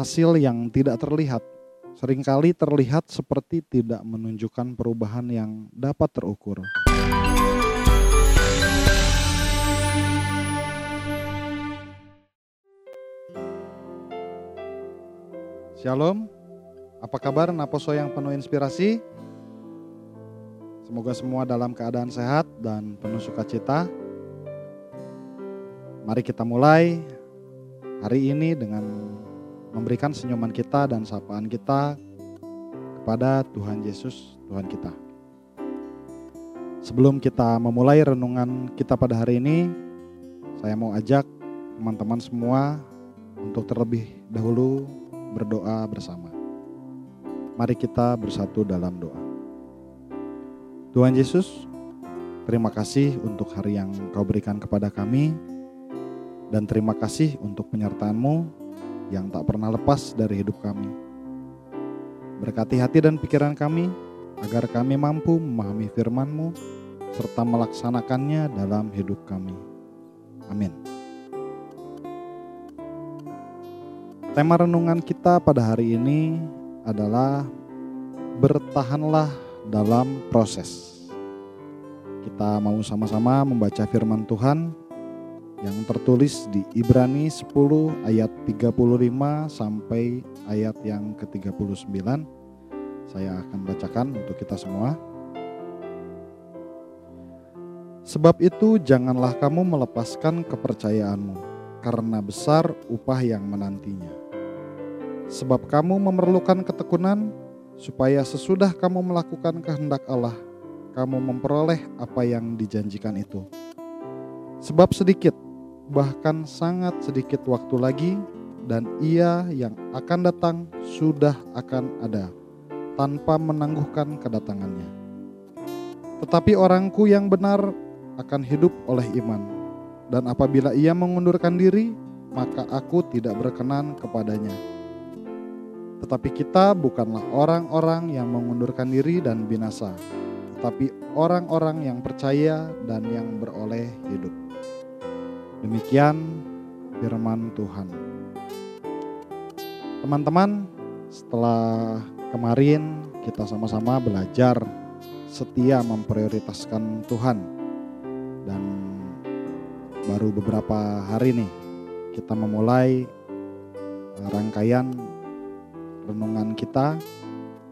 hasil yang tidak terlihat sering kali terlihat seperti tidak menunjukkan perubahan yang dapat terukur. Shalom, apa kabar Naposo yang penuh inspirasi? Semoga semua dalam keadaan sehat dan penuh sukacita. Mari kita mulai hari ini dengan memberikan senyuman kita dan sapaan kita kepada Tuhan Yesus, Tuhan kita. Sebelum kita memulai renungan kita pada hari ini, saya mau ajak teman-teman semua untuk terlebih dahulu berdoa bersama. Mari kita bersatu dalam doa. Tuhan Yesus, terima kasih untuk hari yang kau berikan kepada kami dan terima kasih untuk penyertaan-Mu yang tak pernah lepas dari hidup kami. Berkati hati dan pikiran kami agar kami mampu memahami firman-Mu serta melaksanakannya dalam hidup kami. Amin. Tema renungan kita pada hari ini adalah bertahanlah dalam proses. Kita mau sama-sama membaca firman Tuhan yang tertulis di Ibrani 10 ayat 35 sampai ayat yang ke-39. Saya akan bacakan untuk kita semua. Sebab itu janganlah kamu melepaskan kepercayaanmu, karena besar upah yang menantinya. Sebab kamu memerlukan ketekunan, supaya sesudah kamu melakukan kehendak Allah, kamu memperoleh apa yang dijanjikan itu. Sebab sedikit, bahkan sangat sedikit waktu lagi, dan ia yang akan datang sudah akan ada, tanpa menangguhkan kedatangannya. Tetapi orangku yang benar akan hidup oleh iman, dan apabila ia mengundurkan diri, maka aku tidak berkenan kepadanya tetapi kita bukanlah orang-orang yang mengundurkan diri dan binasa, tetapi orang-orang yang percaya dan yang beroleh hidup. Demikian firman Tuhan. Teman-teman, setelah kemarin kita sama-sama belajar setia memprioritaskan Tuhan dan baru beberapa hari nih kita memulai rangkaian renungan kita.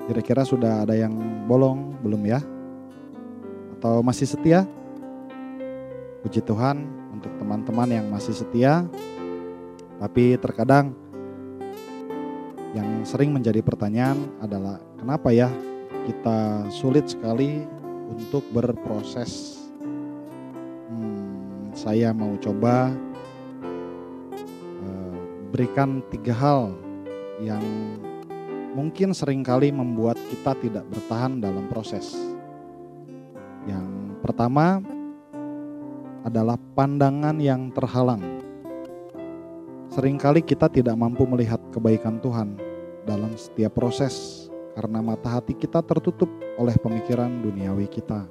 Kira-kira sudah ada yang bolong belum ya? Atau masih setia? Puji Tuhan untuk teman-teman yang masih setia. Tapi terkadang yang sering menjadi pertanyaan adalah kenapa ya kita sulit sekali untuk berproses. Hmm, saya mau coba uh, berikan tiga hal yang mungkin sering kali membuat kita tidak bertahan dalam proses. Yang pertama adalah pandangan yang terhalang. Seringkali kita tidak mampu melihat kebaikan Tuhan dalam setiap proses karena mata hati kita tertutup oleh pemikiran duniawi kita.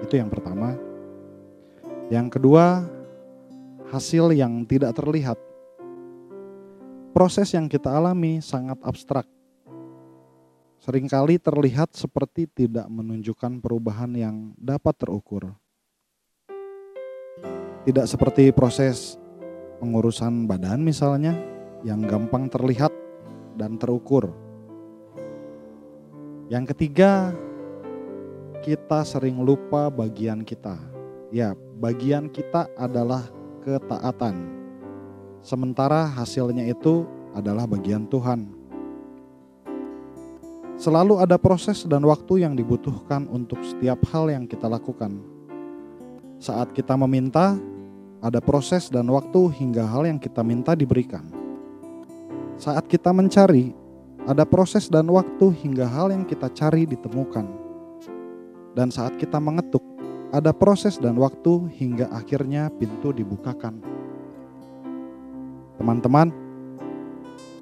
Itu yang pertama. Yang kedua, hasil yang tidak terlihat. Proses yang kita alami sangat abstrak sering kali terlihat seperti tidak menunjukkan perubahan yang dapat terukur. Tidak seperti proses pengurusan badan misalnya yang gampang terlihat dan terukur. Yang ketiga, kita sering lupa bagian kita. Ya, bagian kita adalah ketaatan. Sementara hasilnya itu adalah bagian Tuhan. Selalu ada proses dan waktu yang dibutuhkan untuk setiap hal yang kita lakukan. Saat kita meminta, ada proses dan waktu hingga hal yang kita minta diberikan. Saat kita mencari, ada proses dan waktu hingga hal yang kita cari ditemukan. Dan saat kita mengetuk, ada proses dan waktu hingga akhirnya pintu dibukakan. Teman-teman,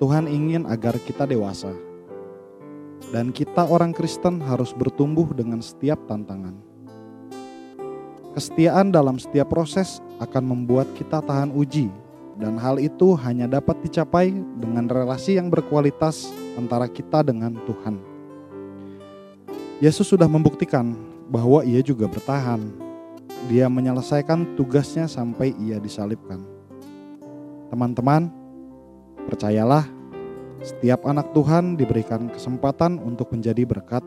Tuhan ingin agar kita dewasa dan kita orang Kristen harus bertumbuh dengan setiap tantangan. Kesetiaan dalam setiap proses akan membuat kita tahan uji dan hal itu hanya dapat dicapai dengan relasi yang berkualitas antara kita dengan Tuhan. Yesus sudah membuktikan bahwa ia juga bertahan. Dia menyelesaikan tugasnya sampai ia disalibkan. Teman-teman, percayalah, setiap anak Tuhan diberikan kesempatan untuk menjadi berkat,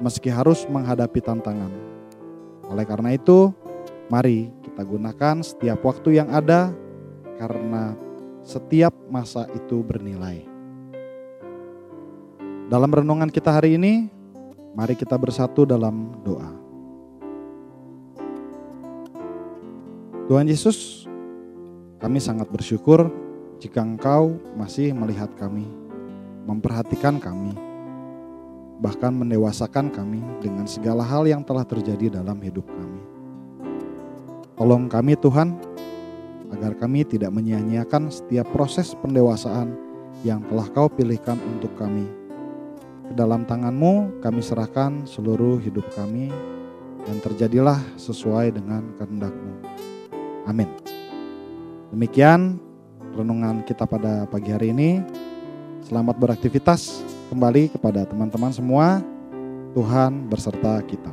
meski harus menghadapi tantangan. Oleh karena itu, mari kita gunakan setiap waktu yang ada karena setiap masa itu bernilai. Dalam renungan kita hari ini, mari kita bersatu dalam doa. Tuhan Yesus, kami sangat bersyukur jika Engkau masih melihat kami, memperhatikan kami, bahkan mendewasakan kami dengan segala hal yang telah terjadi dalam hidup kami. Tolong kami Tuhan, agar kami tidak menyia-nyiakan setiap proses pendewasaan yang telah kau pilihkan untuk kami. Ke dalam tanganmu kami serahkan seluruh hidup kami dan terjadilah sesuai dengan kehendakmu. Amin. Demikian renungan kita pada pagi hari ini. Selamat beraktivitas kembali kepada teman-teman semua. Tuhan berserta kita.